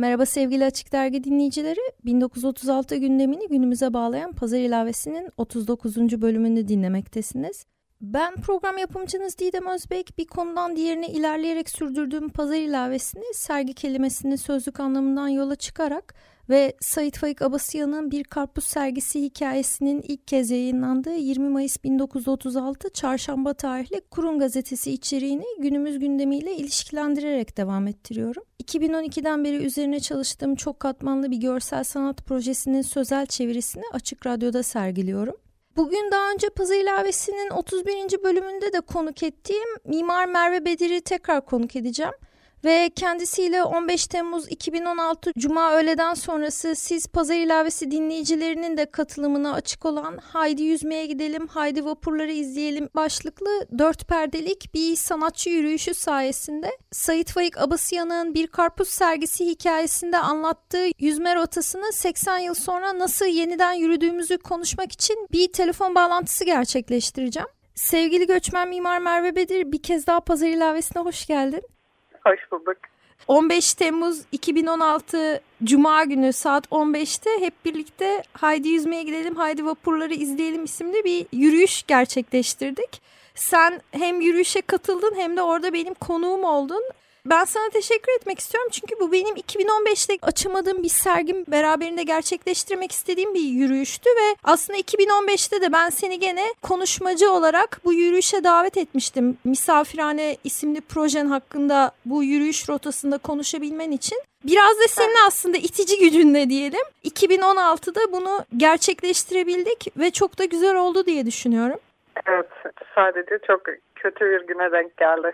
Merhaba sevgili Açık Dergi dinleyicileri. 1936 gündemini günümüze bağlayan Pazar ilavesinin 39. bölümünü dinlemektesiniz. Ben program yapımcınız Didem Özbek. Bir konudan diğerine ilerleyerek sürdürdüğüm Pazar ilavesini sergi kelimesinin sözlük anlamından yola çıkarak ve Sait Faik Abasıyan'ın Bir Karpuz Sergisi hikayesinin ilk kez yayınlandığı 20 Mayıs 1936 Çarşamba tarihli Kurun Gazetesi içeriğini günümüz gündemiyle ilişkilendirerek devam ettiriyorum. 2012'den beri üzerine çalıştığım çok katmanlı bir görsel sanat projesinin sözel çevirisini Açık Radyo'da sergiliyorum. Bugün daha önce Pazı ilavesinin 31. bölümünde de konuk ettiğim Mimar Merve Bedir'i tekrar konuk edeceğim. Ve kendisiyle 15 Temmuz 2016 Cuma öğleden sonrası siz pazar ilavesi dinleyicilerinin de katılımına açık olan Haydi Yüzmeye Gidelim, Haydi Vapurları izleyelim başlıklı dört perdelik bir sanatçı yürüyüşü sayesinde Sait Faik Abasıyan'ın bir karpuz sergisi hikayesinde anlattığı yüzme rotasını 80 yıl sonra nasıl yeniden yürüdüğümüzü konuşmak için bir telefon bağlantısı gerçekleştireceğim. Sevgili göçmen mimar Merve Bedir bir kez daha pazar ilavesine hoş geldin. Hoş bulduk. 15 Temmuz 2016 Cuma günü saat 15'te hep birlikte Haydi Yüzmeye Gidelim, Haydi Vapurları izleyelim isimli bir yürüyüş gerçekleştirdik. Sen hem yürüyüşe katıldın hem de orada benim konuğum oldun. Ben sana teşekkür etmek istiyorum çünkü bu benim 2015'te açamadığım bir sergim beraberinde gerçekleştirmek istediğim bir yürüyüştü ve aslında 2015'te de ben seni gene konuşmacı olarak bu yürüyüşe davet etmiştim. Misafirhane isimli projen hakkında bu yürüyüş rotasında konuşabilmen için. Biraz da senin aslında itici gücünle diyelim. 2016'da bunu gerçekleştirebildik ve çok da güzel oldu diye düşünüyorum. Evet sadece çok kötü bir güne denk geldi.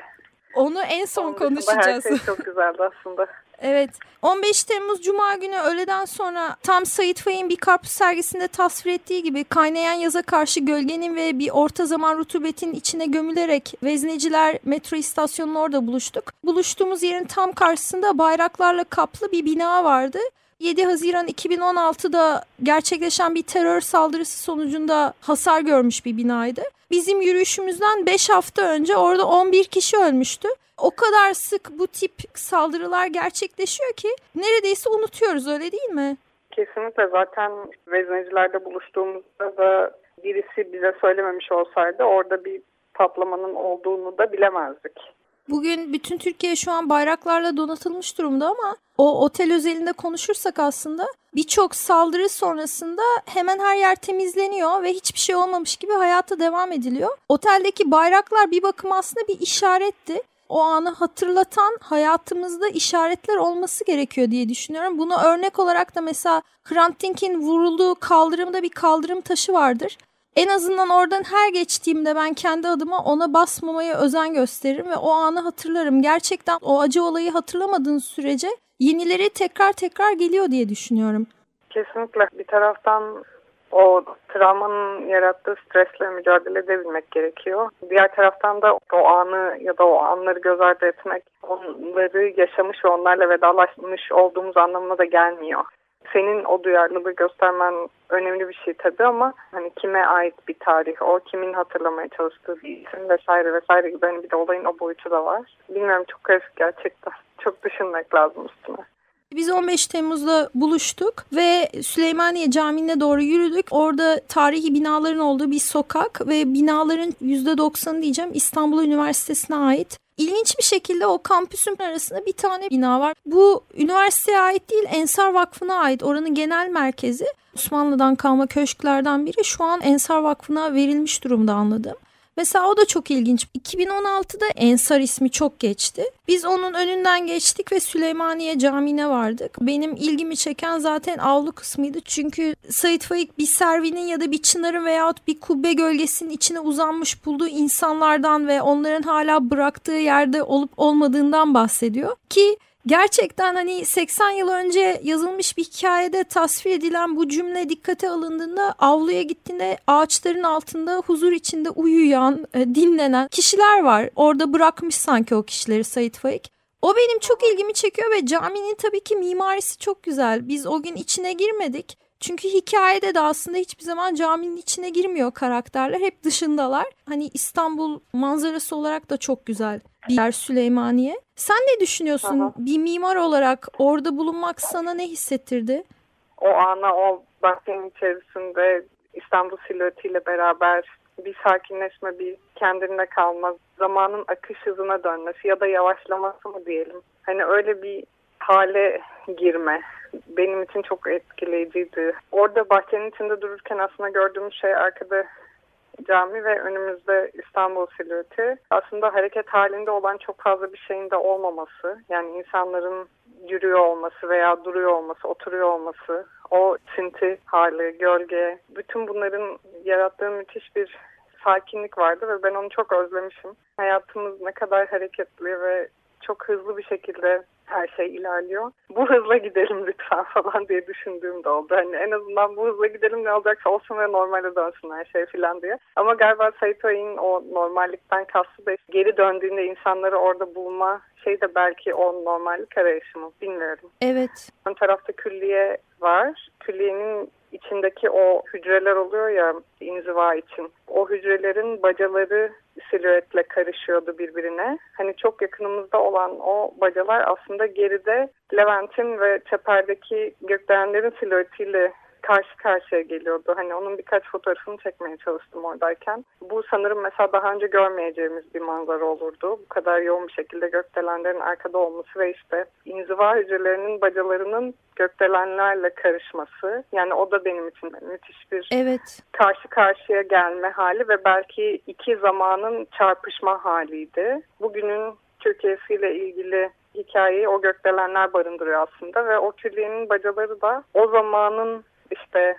Onu en son konuşacağız. Her şey çok güzeldi aslında. Evet. 15 Temmuz Cuma günü öğleden sonra tam Sait Faik'in bir karpuz sergisinde tasvir ettiği gibi kaynayan yaza karşı gölgenin ve bir orta zaman rutubetin içine gömülerek vezneciler metro istasyonunun orada buluştuk. Buluştuğumuz yerin tam karşısında bayraklarla kaplı bir bina vardı. 7 Haziran 2016'da gerçekleşen bir terör saldırısı sonucunda hasar görmüş bir binaydı. Bizim yürüyüşümüzden 5 hafta önce orada 11 kişi ölmüştü. O kadar sık bu tip saldırılar gerçekleşiyor ki neredeyse unutuyoruz öyle değil mi? Kesinlikle zaten veznecilerde buluştuğumuzda da birisi bize söylememiş olsaydı orada bir patlamanın olduğunu da bilemezdik. Bugün bütün Türkiye şu an bayraklarla donatılmış durumda ama o otel özelinde konuşursak aslında birçok saldırı sonrasında hemen her yer temizleniyor ve hiçbir şey olmamış gibi hayata devam ediliyor. Oteldeki bayraklar bir bakım aslında bir işaretti. O anı hatırlatan hayatımızda işaretler olması gerekiyor diye düşünüyorum. Bunu örnek olarak da mesela Hrant Dink'in vurulduğu kaldırımda bir kaldırım taşı vardır. En azından oradan her geçtiğimde ben kendi adıma ona basmamaya özen gösteririm ve o anı hatırlarım. Gerçekten o acı olayı hatırlamadığın sürece yenileri tekrar tekrar geliyor diye düşünüyorum. Kesinlikle bir taraftan o travmanın yarattığı stresle mücadele edebilmek gerekiyor. Diğer taraftan da o anı ya da o anları göz ardı etmek onları yaşamış ve onlarla vedalaşmış olduğumuz anlamına da gelmiyor senin o duyarlılığı göstermen önemli bir şey tabii ama hani kime ait bir tarih o, kimin hatırlamaya çalıştığı bir isim vesaire vesaire gibi hani bir de olayın o boyutu da var. Bilmiyorum çok karışık gerçekten. Çok düşünmek lazım üstüne. Biz 15 Temmuz'da buluştuk ve Süleymaniye Camii'ne doğru yürüdük. Orada tarihi binaların olduğu bir sokak ve binaların %90'ı diyeceğim İstanbul Üniversitesi'ne ait. İlginç bir şekilde o kampüsün arasında bir tane bina var. Bu üniversiteye ait değil Ensar Vakfı'na ait oranın genel merkezi. Osmanlı'dan kalma köşklerden biri şu an Ensar Vakfı'na verilmiş durumda anladım. Mesela o da çok ilginç. 2016'da Ensar ismi çok geçti. Biz onun önünden geçtik ve Süleymaniye Camii'ne vardık. Benim ilgimi çeken zaten avlu kısmıydı. Çünkü Said Faik bir servinin ya da bir çınarın veyahut bir kubbe gölgesinin içine uzanmış bulduğu insanlardan ve onların hala bıraktığı yerde olup olmadığından bahsediyor. Ki gerçekten hani 80 yıl önce yazılmış bir hikayede tasvir edilen bu cümle dikkate alındığında avluya gittiğinde ağaçların altında huzur içinde uyuyan, e, dinlenen kişiler var. Orada bırakmış sanki o kişileri Sait Faik. O benim çok ilgimi çekiyor ve caminin tabii ki mimarisi çok güzel. Biz o gün içine girmedik. Çünkü hikayede de aslında hiçbir zaman caminin içine girmiyor karakterler. Hep dışındalar. Hani İstanbul manzarası olarak da çok güzel bir yer Süleymaniye. Sen ne düşünüyorsun? Aha. Bir mimar olarak orada bulunmak sana ne hissettirdi? O ana o bahçenin içerisinde İstanbul silüetiyle beraber bir sakinleşme, bir kendine kalma, zamanın akış hızına dönmesi ya da yavaşlaması mı diyelim. Hani öyle bir hale girme benim için çok etkileyiciydi. Orada bahçenin içinde dururken aslında gördüğümüz şey arkada cami ve önümüzde İstanbul silüeti. Aslında hareket halinde olan çok fazla bir şeyin de olmaması. Yani insanların yürüyor olması veya duruyor olması, oturuyor olması, o sinti hali, gölge, bütün bunların yarattığı müthiş bir sakinlik vardı ve ben onu çok özlemişim. Hayatımız ne kadar hareketli ve çok hızlı bir şekilde her şey ilerliyor. Bu hızla gidelim lütfen falan diye düşündüğüm de oldu. Hani en azından bu hızla gidelim ne olacaksa olsun ve normale dönsün her şey falan diye. Ama galiba Saito'nun o normallikten kastı da geri döndüğünde insanları orada bulma şey de belki o normallik arayışı mı bilmiyorum. Evet. Ön tarafta külliye var. Külliyenin içindeki o hücreler oluyor ya inziva için. O hücrelerin bacaları silüetle karışıyordu birbirine. Hani çok yakınımızda olan o bacalar aslında geride Levent'in ve çeperdeki gökdelenlerin silüetiyle karşı karşıya geliyordu. Hani onun birkaç fotoğrafını çekmeye çalıştım oradayken. Bu sanırım mesela daha önce görmeyeceğimiz bir manzara olurdu. Bu kadar yoğun bir şekilde gökdelenlerin arkada olması ve işte inziva hücrelerinin bacalarının gökdelenlerle karışması. Yani o da benim için müthiş bir evet. karşı karşıya gelme hali ve belki iki zamanın çarpışma haliydi. Bugünün Türkiye'siyle ilgili hikayeyi o gökdelenler barındırıyor aslında ve o külliyenin bacaları da o zamanın işte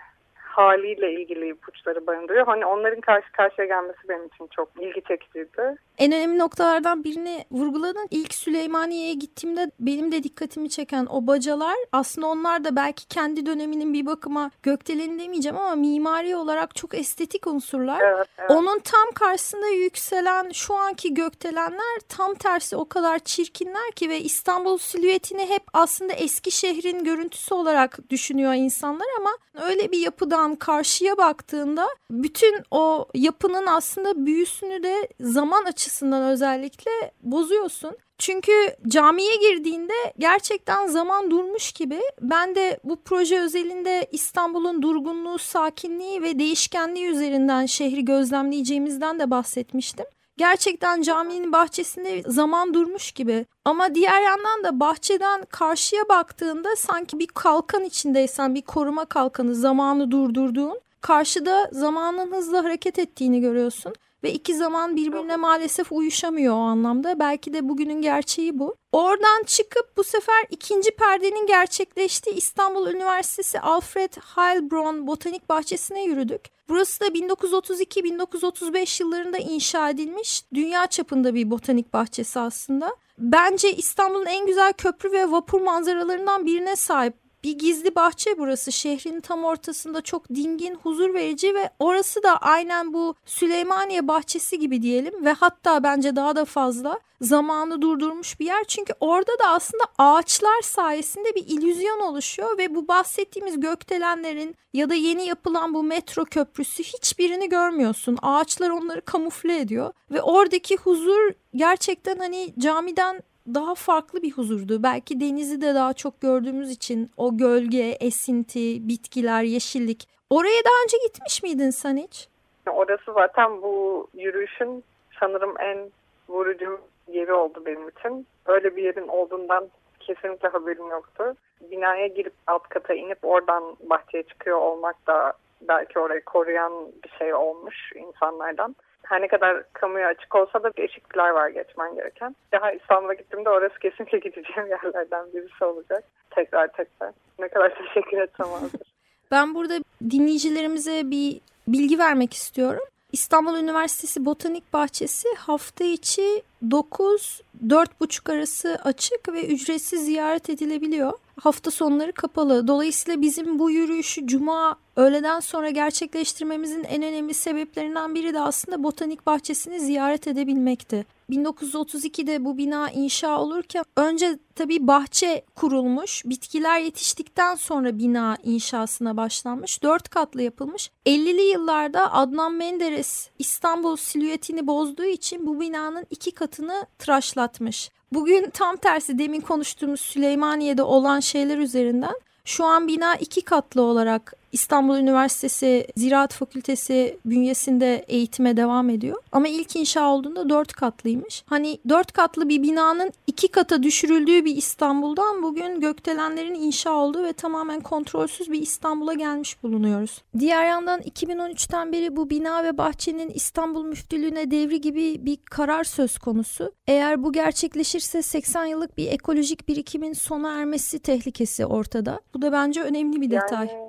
haliyle ilgili ipuçları barındırıyor. Hani onların karşı karşıya gelmesi benim için çok ilgi çekiciydi. En önemli noktalardan birini vurguladın. İlk Süleymaniye'ye gittiğimde benim de dikkatimi çeken o bacalar aslında onlar da belki kendi döneminin bir bakıma gökdeleni demeyeceğim ama mimari olarak çok estetik unsurlar. Evet, evet. Onun tam karşısında yükselen şu anki gökdelenler tam tersi o kadar çirkinler ki ve İstanbul silüetini hep aslında eski şehrin görüntüsü olarak düşünüyor insanlar ama öyle bir yapıdan karşıya baktığında bütün o yapının aslında büyüsünü de zaman açısından özellikle bozuyorsun. Çünkü camiye girdiğinde gerçekten zaman durmuş gibi. Ben de bu proje özelinde İstanbul'un durgunluğu, sakinliği ve değişkenliği üzerinden şehri gözlemleyeceğimizden de bahsetmiştim. Gerçekten caminin bahçesinde zaman durmuş gibi. Ama diğer yandan da bahçeden karşıya baktığında sanki bir kalkan içindeysen bir koruma kalkanı zamanı durdurduğun karşıda zamanın hızla hareket ettiğini görüyorsun ve iki zaman birbirine maalesef uyuşamıyor o anlamda. Belki de bugünün gerçeği bu. Oradan çıkıp bu sefer ikinci perdenin gerçekleştiği İstanbul Üniversitesi Alfred Heilbronn Botanik Bahçesi'ne yürüdük. Burası da 1932-1935 yıllarında inşa edilmiş dünya çapında bir botanik bahçesi aslında. Bence İstanbul'un en güzel köprü ve vapur manzaralarından birine sahip bir gizli bahçe burası. Şehrin tam ortasında çok dingin, huzur verici ve orası da aynen bu Süleymaniye bahçesi gibi diyelim ve hatta bence daha da fazla zamanı durdurmuş bir yer. Çünkü orada da aslında ağaçlar sayesinde bir illüzyon oluşuyor ve bu bahsettiğimiz gökdelenlerin ya da yeni yapılan bu metro köprüsü hiçbirini görmüyorsun. Ağaçlar onları kamufle ediyor ve oradaki huzur gerçekten hani camiden daha farklı bir huzurdu. Belki denizi de daha çok gördüğümüz için o gölge, esinti, bitkiler, yeşillik. Oraya daha önce gitmiş miydin sen hiç? Orası zaten bu yürüyüşün sanırım en vurucu yeri oldu benim için. Öyle bir yerin olduğundan kesinlikle haberim yoktu. Binaya girip alt kata inip oradan bahçeye çıkıyor olmak da belki orayı koruyan bir şey olmuş insanlardan her ne kadar kamuya açık olsa da değişiklikler var geçmen gereken. Daha İstanbul'a gittiğimde orası kesinlikle gideceğim yerlerden birisi olacak. Tekrar tekrar. Ne kadar teşekkür etsem azdır. Ben burada dinleyicilerimize bir bilgi vermek istiyorum. İstanbul Üniversitesi Botanik Bahçesi hafta içi 9-4.30 arası açık ve ücretsiz ziyaret edilebiliyor. Hafta sonları kapalı. Dolayısıyla bizim bu yürüyüşü cuma öğleden sonra gerçekleştirmemizin en önemli sebeplerinden biri de aslında botanik bahçesini ziyaret edebilmekti. 1932'de bu bina inşa olurken önce tabii bahçe kurulmuş. Bitkiler yetiştikten sonra bina inşasına başlanmış. Dört katlı yapılmış. 50'li yıllarda Adnan Menderes İstanbul silüetini bozduğu için bu binanın iki katını tıraşlatmış. Bugün tam tersi demin konuştuğumuz Süleymaniye'de olan şeyler üzerinden şu an bina iki katlı olarak İstanbul Üniversitesi Ziraat Fakültesi bünyesinde eğitime devam ediyor. Ama ilk inşa olduğunda dört katlıymış. Hani dört katlı bir binanın iki kata düşürüldüğü bir İstanbul'dan bugün gökdelenlerin inşa olduğu ve tamamen kontrolsüz bir İstanbul'a gelmiş bulunuyoruz. Diğer yandan 2013'ten beri bu bina ve bahçenin İstanbul Müftülüğüne devri gibi bir karar söz konusu. Eğer bu gerçekleşirse 80 yıllık bir ekolojik birikimin sona ermesi tehlikesi ortada. Bu da bence önemli bir detay. Yani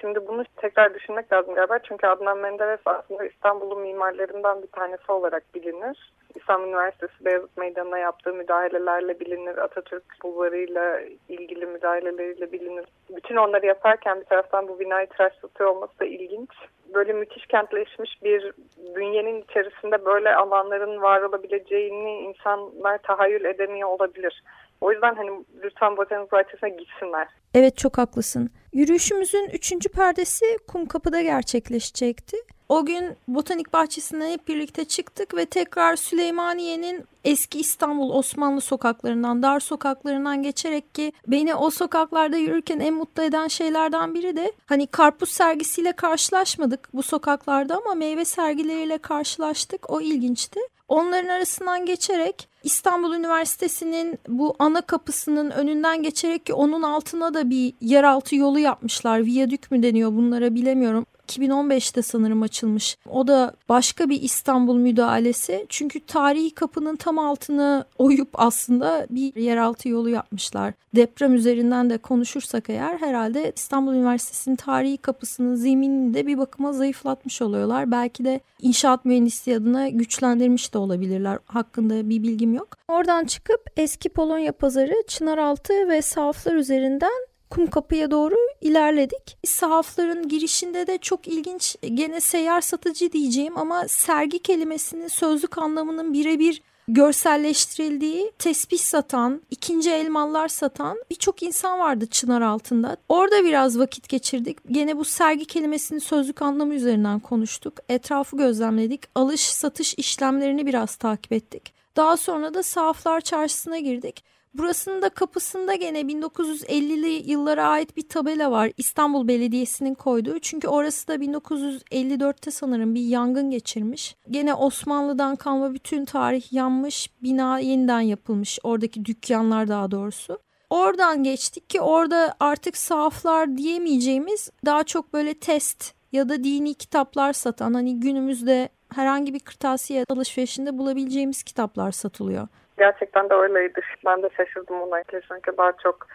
Şimdi bunu tekrar düşünmek lazım galiba. Çünkü Adnan Menderes aslında İstanbul'un mimarlarından bir tanesi olarak bilinir. İstanbul Üniversitesi Beyazıt Meydanı'na yaptığı müdahalelerle bilinir. Atatürk bulvarıyla ilgili müdahaleleriyle bilinir. Bütün onları yaparken bir taraftan bu binayı tıraş tutuyor olması da ilginç. Böyle müthiş kentleşmiş bir bünyenin içerisinde böyle alanların var olabileceğini insanlar tahayyül edemiyor olabilir. O yüzden hani lütfen botanik bahçesine gitsinler. Evet çok haklısın. Yürüyüşümüzün üçüncü perdesi Kumkapı'da gerçekleşecekti. O gün botanik bahçesinden hep birlikte çıktık ve tekrar Süleymaniye'nin eski İstanbul Osmanlı sokaklarından, dar sokaklarından geçerek ki beni o sokaklarda yürürken en mutlu eden şeylerden biri de hani karpuz sergisiyle karşılaşmadık bu sokaklarda ama meyve sergileriyle karşılaştık. O ilginçti. Onların arasından geçerek İstanbul Üniversitesi'nin bu ana kapısının önünden geçerek ki onun altına da bir yeraltı yolu yapmışlar. Viyadük mü deniyor bunlara bilemiyorum. 2015'te sanırım açılmış. O da başka bir İstanbul müdahalesi. Çünkü tarihi kapının tam altını oyup aslında bir yeraltı yolu yapmışlar. Deprem üzerinden de konuşursak eğer herhalde İstanbul Üniversitesi'nin tarihi kapısının zeminini de bir bakıma zayıflatmış oluyorlar. Belki de inşaat mühendisliği adına güçlendirmiş de olabilirler. Hakkında bir bilgim yok. Oradan çıkıp eski Polonya pazarı, Çınaraltı ve Saflar üzerinden kum kapıya doğru ilerledik. Sahafların girişinde de çok ilginç gene seyyar satıcı diyeceğim ama sergi kelimesinin sözlük anlamının birebir görselleştirildiği tesbih satan, ikinci elmalar satan birçok insan vardı çınar altında. Orada biraz vakit geçirdik. Gene bu sergi kelimesinin sözlük anlamı üzerinden konuştuk. Etrafı gözlemledik. Alış satış işlemlerini biraz takip ettik. Daha sonra da Sahaflar Çarşısı'na girdik. Burasının da kapısında gene 1950'li yıllara ait bir tabela var. İstanbul Belediyesi'nin koyduğu. Çünkü orası da 1954'te sanırım bir yangın geçirmiş. Gene Osmanlı'dan kalma bütün tarih yanmış. Bina yeniden yapılmış. Oradaki dükkanlar daha doğrusu. Oradan geçtik ki orada artık sahaflar diyemeyeceğimiz daha çok böyle test ya da dini kitaplar satan hani günümüzde herhangi bir kırtasiye alışverişinde bulabileceğimiz kitaplar satılıyor. Gerçekten de öyleydi. Ben de şaşırdım ona. Çünkü daha çok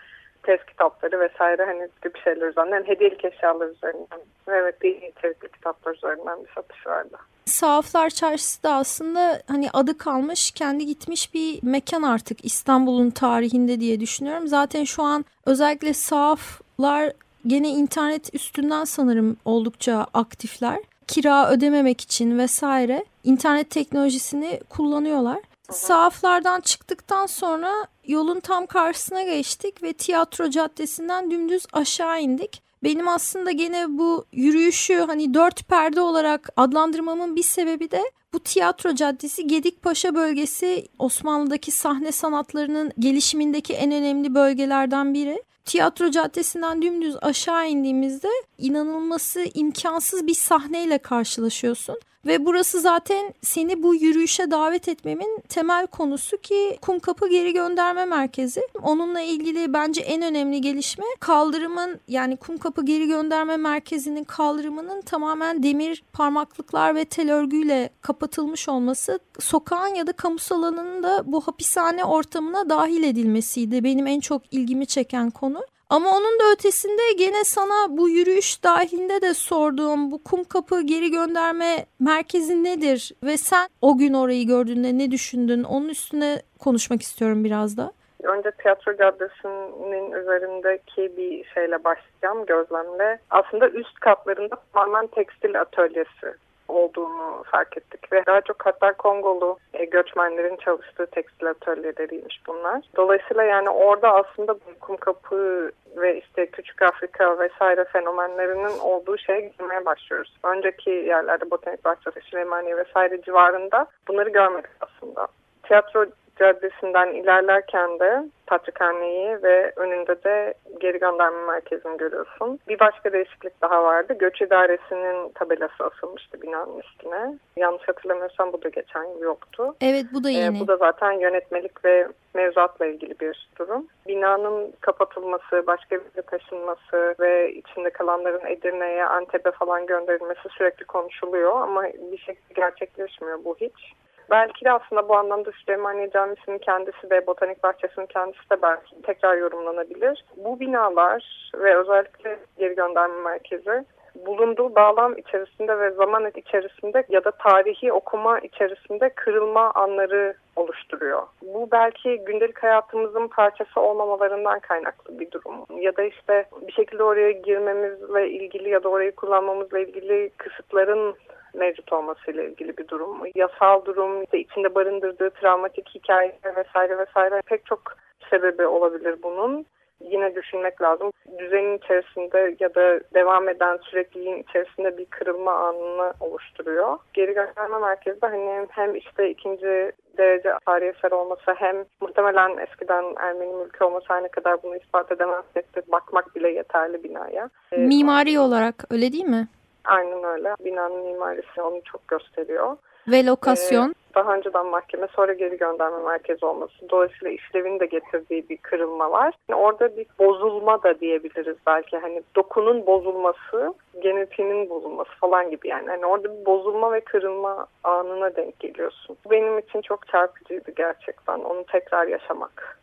test kitapları vesaire hani gibi şeyler üzerinden, yani hediyelik eşyalar üzerinden, evet dini içerikli kitaplar üzerinden bir satış vardı. Sahaflar Çarşısı da aslında hani adı kalmış, kendi gitmiş bir mekan artık İstanbul'un tarihinde diye düşünüyorum. Zaten şu an özellikle sahaflar gene internet üstünden sanırım oldukça aktifler. Kira ödememek için vesaire internet teknolojisini kullanıyorlar. Sahaflardan çıktıktan sonra yolun tam karşısına geçtik ve tiyatro caddesinden dümdüz aşağı indik. Benim aslında gene bu yürüyüşü hani dört perde olarak adlandırmamın bir sebebi de bu tiyatro caddesi Gedikpaşa bölgesi Osmanlı'daki sahne sanatlarının gelişimindeki en önemli bölgelerden biri. Tiyatro caddesinden dümdüz aşağı indiğimizde inanılması imkansız bir sahneyle karşılaşıyorsun. Ve burası zaten seni bu yürüyüşe davet etmemin temel konusu ki Kumkapı Geri Gönderme Merkezi. Onunla ilgili bence en önemli gelişme kaldırımın yani Kumkapı Geri Gönderme Merkezi'nin kaldırımının tamamen demir parmaklıklar ve tel örgüyle kapatılmış olması. Sokağın ya da kamusal alanın da bu hapishane ortamına dahil edilmesiydi. Benim en çok ilgimi çeken konu. Ama onun da ötesinde gene sana bu yürüyüş dahilinde de sorduğum bu kum kapı geri gönderme merkezi nedir? Ve sen o gün orayı gördüğünde ne düşündün? Onun üstüne konuşmak istiyorum biraz da. Önce tiyatro caddesinin üzerindeki bir şeyle başlayacağım gözlemle. Aslında üst katlarında tamamen tekstil atölyesi olduğunu fark ettik ve daha çok hatta Kongolu e, göçmenlerin çalıştığı tekstil atölyeleriymiş bunlar. Dolayısıyla yani orada aslında kum kapı ve işte Küçük Afrika vesaire fenomenlerinin olduğu şeye girmeye başlıyoruz. Önceki yerlerde Botanik Bahçesi, Süleymaniye vesaire civarında bunları görmedik aslında. Tiyatro Caddesi'nden ilerlerken de Patrikhane'yi ve önünde de geri gönderme merkezini görüyorsun. Bir başka değişiklik daha vardı. Göç İdaresi'nin tabelası asılmıştı binanın üstüne. Yanlış hatırlamıyorsam bu da geçen yıl yoktu. Evet bu da ee, yeni. Ee, bu da zaten yönetmelik ve mevzuatla ilgili bir durum. Binanın kapatılması, başka bir yere taşınması ve içinde kalanların Edirne'ye, Antep'e falan gönderilmesi sürekli konuşuluyor ama bir şekilde gerçekleşmiyor bu hiç. Belki de aslında bu anlamda Süleymaniye Camisi'nin kendisi de Botanik Bahçesi'nin kendisi de belki tekrar yorumlanabilir. Bu binalar ve özellikle geri gönderme merkezi bulunduğu bağlam içerisinde ve zaman içerisinde ya da tarihi okuma içerisinde kırılma anları oluşturuyor. Bu belki gündelik hayatımızın parçası olmamalarından kaynaklı bir durum. Ya da işte bir şekilde oraya girmemizle ilgili ya da orayı kullanmamızla ilgili kısıtların mevcut olmasıyla ilgili bir durum. Yasal durum, işte içinde barındırdığı travmatik hikayeler vesaire vesaire pek çok sebebi olabilir bunun. Yine düşünmek lazım. Düzenin içerisinde ya da devam eden sürekliliğin içerisinde bir kırılma anını oluşturuyor. Geri gönderme merkezi de hani hem işte ikinci derece tarihi eser olması hem muhtemelen eskiden Ermeni mülkü olması ne kadar bunu ispat edemezsek de bakmak bile yeterli binaya. Mimari olarak öyle değil mi? Aynen öyle. Binanın mimarisi onu çok gösteriyor. Ve lokasyon? Ee, daha önceden mahkeme sonra geri gönderme merkezi olması. Dolayısıyla işlevin de getirdiği bir kırılma var. Yani orada bir bozulma da diyebiliriz belki. Hani dokunun bozulması, genetiğinin bozulması falan gibi yani. Hani orada bir bozulma ve kırılma anına denk geliyorsun. Benim için çok çarpıcıydı gerçekten onu tekrar yaşamak.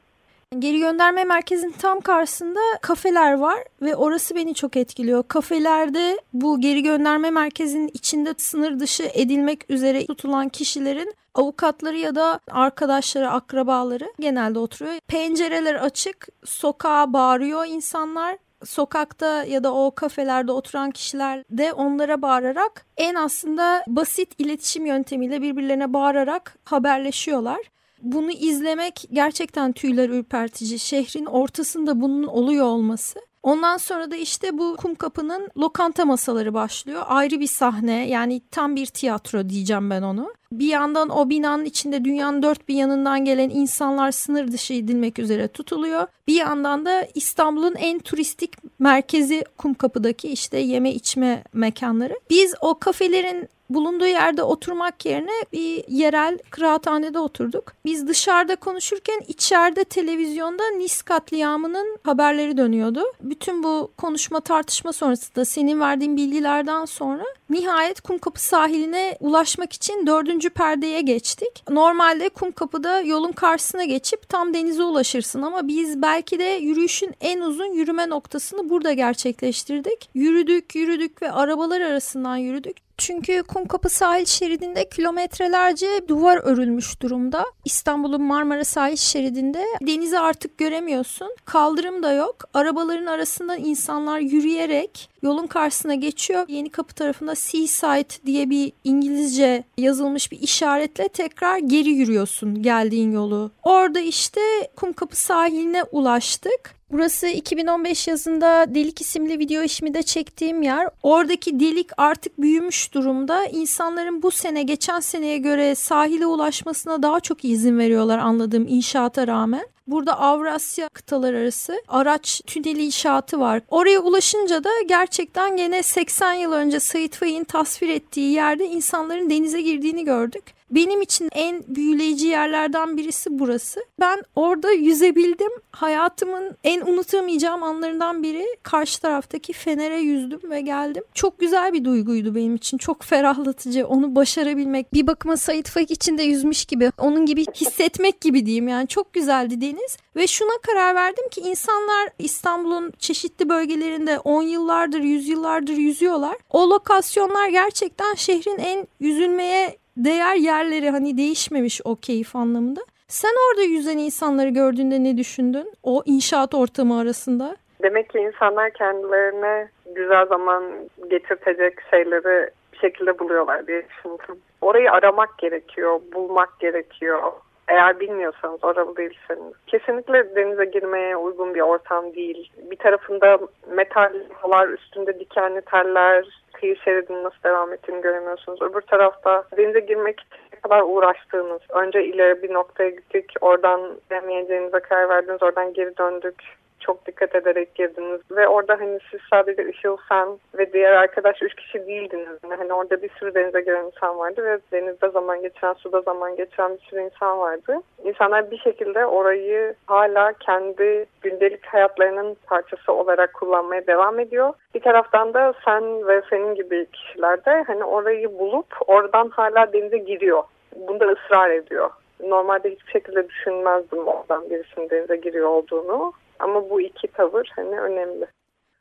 Geri gönderme merkezinin tam karşısında kafeler var ve orası beni çok etkiliyor. Kafelerde bu geri gönderme merkezinin içinde sınır dışı edilmek üzere tutulan kişilerin avukatları ya da arkadaşları, akrabaları genelde oturuyor. Pencereler açık, sokağa bağırıyor insanlar sokakta ya da o kafelerde oturan kişiler de onlara bağırarak en aslında basit iletişim yöntemiyle birbirlerine bağırarak haberleşiyorlar. Bunu izlemek gerçekten tüyler ürpertici. Şehrin ortasında bunun oluyor olması. Ondan sonra da işte bu kum kapının lokanta masaları başlıyor. Ayrı bir sahne yani tam bir tiyatro diyeceğim ben onu. Bir yandan o binanın içinde dünyanın dört bir yanından gelen insanlar sınır dışı edilmek üzere tutuluyor. Bir yandan da İstanbul'un en turistik merkezi Kumkapı'daki işte yeme içme mekanları. Biz o kafelerin bulunduğu yerde oturmak yerine bir yerel kıraathanede oturduk. Biz dışarıda konuşurken içeride televizyonda Nis katliamının haberleri dönüyordu. Bütün bu konuşma tartışma sonrasında senin verdiğin bilgilerden sonra nihayet Kumkapı sahiline ulaşmak için dördüncü perdeye geçtik. Normalde Kumkapı'da yolun karşısına geçip tam denize ulaşırsın ama biz belki de yürüyüşün en uzun yürüme noktasını burada gerçekleştirdik. Yürüdük yürüdük ve arabalar arasından yürüdük. Çünkü Kumkapı sahil şeridinde kilometrelerce duvar örülmüş durumda. İstanbul'un Marmara sahil şeridinde denizi artık göremiyorsun. Kaldırım da yok. Arabaların arasından insanlar yürüyerek yolun karşısına geçiyor. Yeni Kapı tarafında Seaside diye bir İngilizce yazılmış bir işaretle tekrar geri yürüyorsun geldiğin yolu. Orada işte Kumkapı sahiline ulaştık. Burası 2015 yazında Delik isimli video işimi de çektiğim yer. Oradaki delik artık büyümüş durumda. İnsanların bu sene geçen seneye göre sahile ulaşmasına daha çok izin veriyorlar anladığım inşaata rağmen. Burada Avrasya kıtalar arası araç tüneli inşaatı var. Oraya ulaşınca da gerçekten gene 80 yıl önce Sait Faik'in tasvir ettiği yerde insanların denize girdiğini gördük. Benim için en büyüleyici yerlerden birisi burası. Ben orada yüzebildim. Hayatımın en unutamayacağım anlarından biri karşı taraftaki fenere yüzdüm ve geldim. Çok güzel bir duyguydu benim için. Çok ferahlatıcı. Onu başarabilmek. Bir bakıma Sait Faik içinde yüzmüş gibi. Onun gibi hissetmek gibi diyeyim. Yani çok güzeldi deniz. Ve şuna karar verdim ki insanlar İstanbul'un çeşitli bölgelerinde 10 yıllardır, 100 yıllardır yüzüyorlar. O lokasyonlar gerçekten şehrin en yüzülmeye değer yerleri hani değişmemiş o keyif anlamında. Sen orada yüzen insanları gördüğünde ne düşündün? O inşaat ortamı arasında. Demek ki insanlar kendilerine güzel zaman getirtecek şeyleri bir şekilde buluyorlar diye düşündüm. Orayı aramak gerekiyor, bulmak gerekiyor. Eğer bilmiyorsanız, oralı değilseniz. Kesinlikle denize girmeye uygun bir ortam değil. Bir tarafında metal halar üstünde dikenli teller, kıyı şeridinin nasıl devam ettiğini göremiyorsunuz. Öbür tarafta denize girmek için ne kadar uğraştığınız. Önce ileri bir noktaya gittik, oradan demeyeceğinize karar verdiniz, oradan geri döndük çok dikkat ederek girdiniz ve orada hani siz sadece Işıl sen ve diğer arkadaş üç kişi değildiniz. Hani orada bir sürü denize giren insan vardı ve denizde zaman geçiren, suda zaman geçiren bir sürü insan vardı. İnsanlar bir şekilde orayı hala kendi gündelik hayatlarının parçası olarak kullanmaya devam ediyor. Bir taraftan da sen ve senin gibi kişiler de hani orayı bulup oradan hala denize giriyor. Bunda ısrar ediyor. Normalde hiçbir şekilde düşünmezdim oradan birisinin denize giriyor olduğunu. Ama bu iki tavır hani önemli.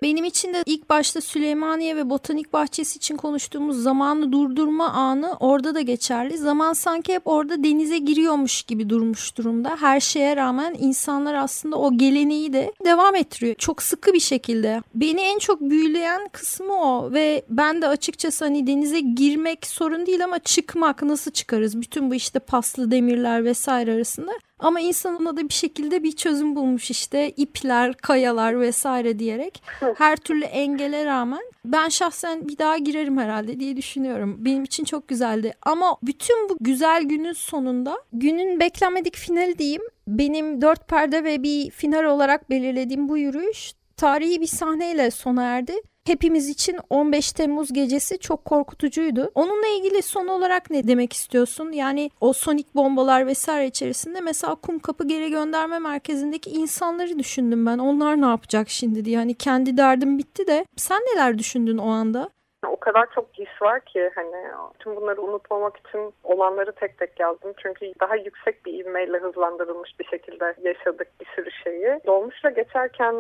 Benim için de ilk başta Süleymaniye ve Botanik Bahçesi için konuştuğumuz zamanı durdurma anı orada da geçerli. Zaman sanki hep orada denize giriyormuş gibi durmuş durumda. Her şeye rağmen insanlar aslında o geleneği de devam ettiriyor. Çok sıkı bir şekilde. Beni en çok büyüleyen kısmı o ve ben de açıkçası hani denize girmek sorun değil ama çıkmak nasıl çıkarız? Bütün bu işte paslı demirler vesaire arasında ama insan ona da bir şekilde bir çözüm bulmuş işte ipler, kayalar vesaire diyerek her türlü engele rağmen ben şahsen bir daha girerim herhalde diye düşünüyorum. Benim için çok güzeldi. Ama bütün bu güzel günün sonunda günün beklenmedik finali diyeyim. Benim dört perde ve bir final olarak belirlediğim bu yürüyüş tarihi bir sahneyle sona erdi hepimiz için 15 Temmuz gecesi çok korkutucuydu. Onunla ilgili son olarak ne demek istiyorsun? Yani o sonik bombalar vesaire içerisinde mesela Kumkapı Geri Gönderme Merkezi'ndeki insanları düşündüm ben. Onlar ne yapacak şimdi diye. Yani kendi derdim bitti de sen neler düşündün o anda? O kadar çok his var ki hani tüm bunları unutmamak için olanları tek tek yazdım. Çünkü daha yüksek bir ivmeyle hızlandırılmış bir şekilde yaşadık bir sürü şeyi. Dolmuşla geçerken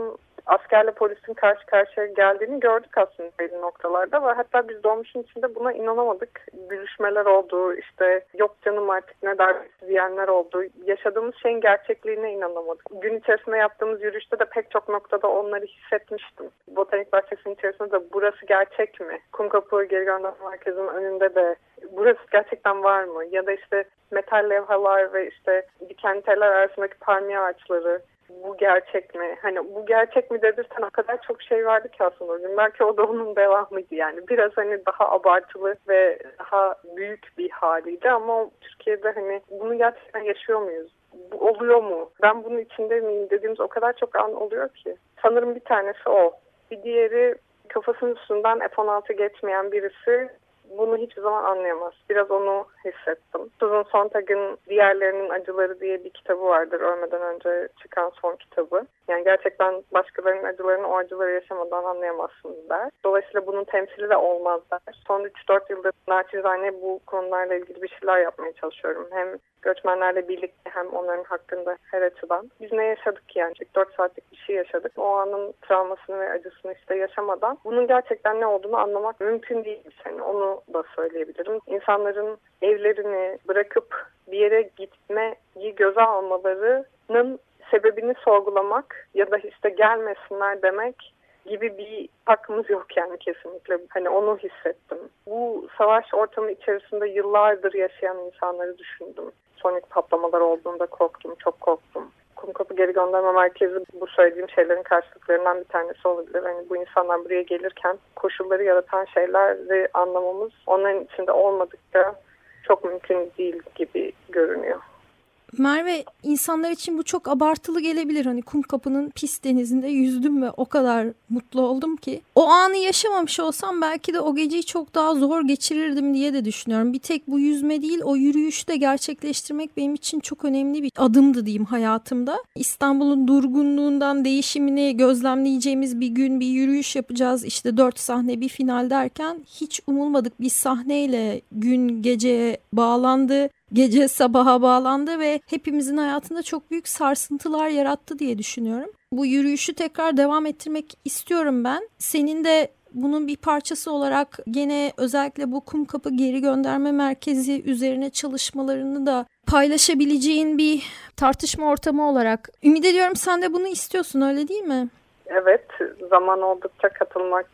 askerle polisin karşı karşıya geldiğini gördük aslında belli noktalarda ve hatta biz dolmuşun içinde buna inanamadık. Gülüşmeler oldu, işte yok canım artık ne darbesi diyenler oldu. Yaşadığımız şeyin gerçekliğine inanamadık. Gün içerisinde yaptığımız yürüyüşte de pek çok noktada onları hissetmiştim. Botanik bahçesinin içerisinde de burası gerçek mi? Kumkapı Geri Gönderme Merkezi'nin önünde de burası gerçekten var mı? Ya da işte metal levhalar ve işte diken teller arasındaki palmiye ağaçları bu gerçek mi? Hani bu gerçek mi dedirten o kadar çok şey vardı ki aslında o gün. Belki o da onun devamıydı yani. Biraz hani daha abartılı ve daha büyük bir haliydi ama Türkiye'de hani bunu gerçekten yaşıyor muyuz? Bu oluyor mu? Ben bunun içinde miyim dediğimiz o kadar çok an oluyor ki. Sanırım bir tanesi o. Bir diğeri kafasının üstünden F-16 geçmeyen birisi bunu hiçbir zaman anlayamaz. Biraz onu hissettim. Susan Sontag'ın Diğerlerinin Acıları diye bir kitabı vardır ölmeden önce çıkan son kitabı. Yani gerçekten başkalarının acılarını o acıları yaşamadan anlayamazsınız der. Dolayısıyla bunun temsili de olmaz der. Son 3-4 yıldır naçizane bu konularla ilgili bir şeyler yapmaya çalışıyorum. Hem göçmenlerle birlikte hem onların hakkında her açıdan. Biz ne yaşadık yani? 4 saatlik bir şey yaşadık. O anın travmasını ve acısını işte yaşamadan bunun gerçekten ne olduğunu anlamak mümkün değil. Yani onu da söyleyebilirim. İnsanların evlerini bırakıp bir yere gitmeyi göze almalarının sebebini sorgulamak ya da işte gelmesinler demek gibi bir hakkımız yok yani kesinlikle. Hani onu hissettim. Bu savaş ortamı içerisinde yıllardır yaşayan insanları düşündüm. Sonik patlamalar olduğunda korktum, çok korktum. Kumkapı Geri Gönderme Merkezi bu söylediğim şeylerin karşılıklarından bir tanesi olabilir. Hani bu insanlar buraya gelirken koşulları yaratan şeyleri anlamamız onların içinde olmadıkça çok mümkün değil gibi görünüyor. Merve insanlar için bu çok abartılı gelebilir. Hani kum kapının pis denizinde yüzdüm ve o kadar mutlu oldum ki. O anı yaşamamış olsam belki de o geceyi çok daha zor geçirirdim diye de düşünüyorum. Bir tek bu yüzme değil o yürüyüşü de gerçekleştirmek benim için çok önemli bir adımdı diyeyim hayatımda. İstanbul'un durgunluğundan değişimini gözlemleyeceğimiz bir gün bir yürüyüş yapacağız. İşte dört sahne bir final derken hiç umulmadık bir sahneyle gün geceye bağlandı gece sabaha bağlandı ve hepimizin hayatında çok büyük sarsıntılar yarattı diye düşünüyorum. Bu yürüyüşü tekrar devam ettirmek istiyorum ben. Senin de bunun bir parçası olarak gene özellikle bu kum kapı geri gönderme merkezi üzerine çalışmalarını da paylaşabileceğin bir tartışma ortamı olarak. Ümit ediyorum sen de bunu istiyorsun öyle değil mi? Evet zaman oldukça katılmak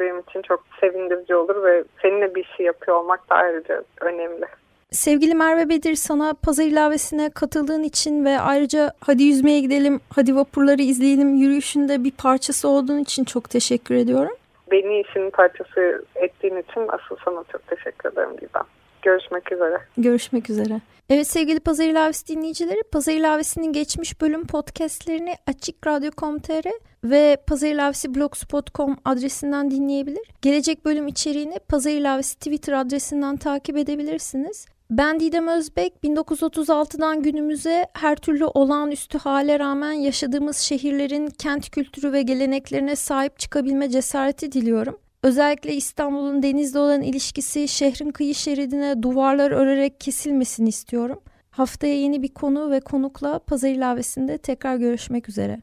benim için çok sevindirici olur ve seninle bir şey yapıyor olmak da ayrıca önemli. Sevgili Merve Bedir sana pazar ilavesine katıldığın için ve ayrıca hadi yüzmeye gidelim, hadi vapurları izleyelim yürüyüşünde bir parçası olduğun için çok teşekkür ediyorum. Beni işin parçası ettiğin için asıl sana çok teşekkür ederim Didem. Görüşmek üzere. Görüşmek üzere. Evet sevgili Pazar İlavesi dinleyicileri, Pazar İlavesi'nin geçmiş bölüm podcastlerini Açık Radyo.com.tr ve Pazar İlavesi blogspot.com adresinden dinleyebilir. Gelecek bölüm içeriğini Pazar İlavesi Twitter adresinden takip edebilirsiniz. Ben Didem Özbek 1936'dan günümüze her türlü olağanüstü hale rağmen yaşadığımız şehirlerin kent kültürü ve geleneklerine sahip çıkabilme cesareti diliyorum. Özellikle İstanbul'un denizle olan ilişkisi şehrin kıyı şeridine duvarlar örerek kesilmesini istiyorum. Haftaya yeni bir konu ve konukla pazar ilavesinde tekrar görüşmek üzere.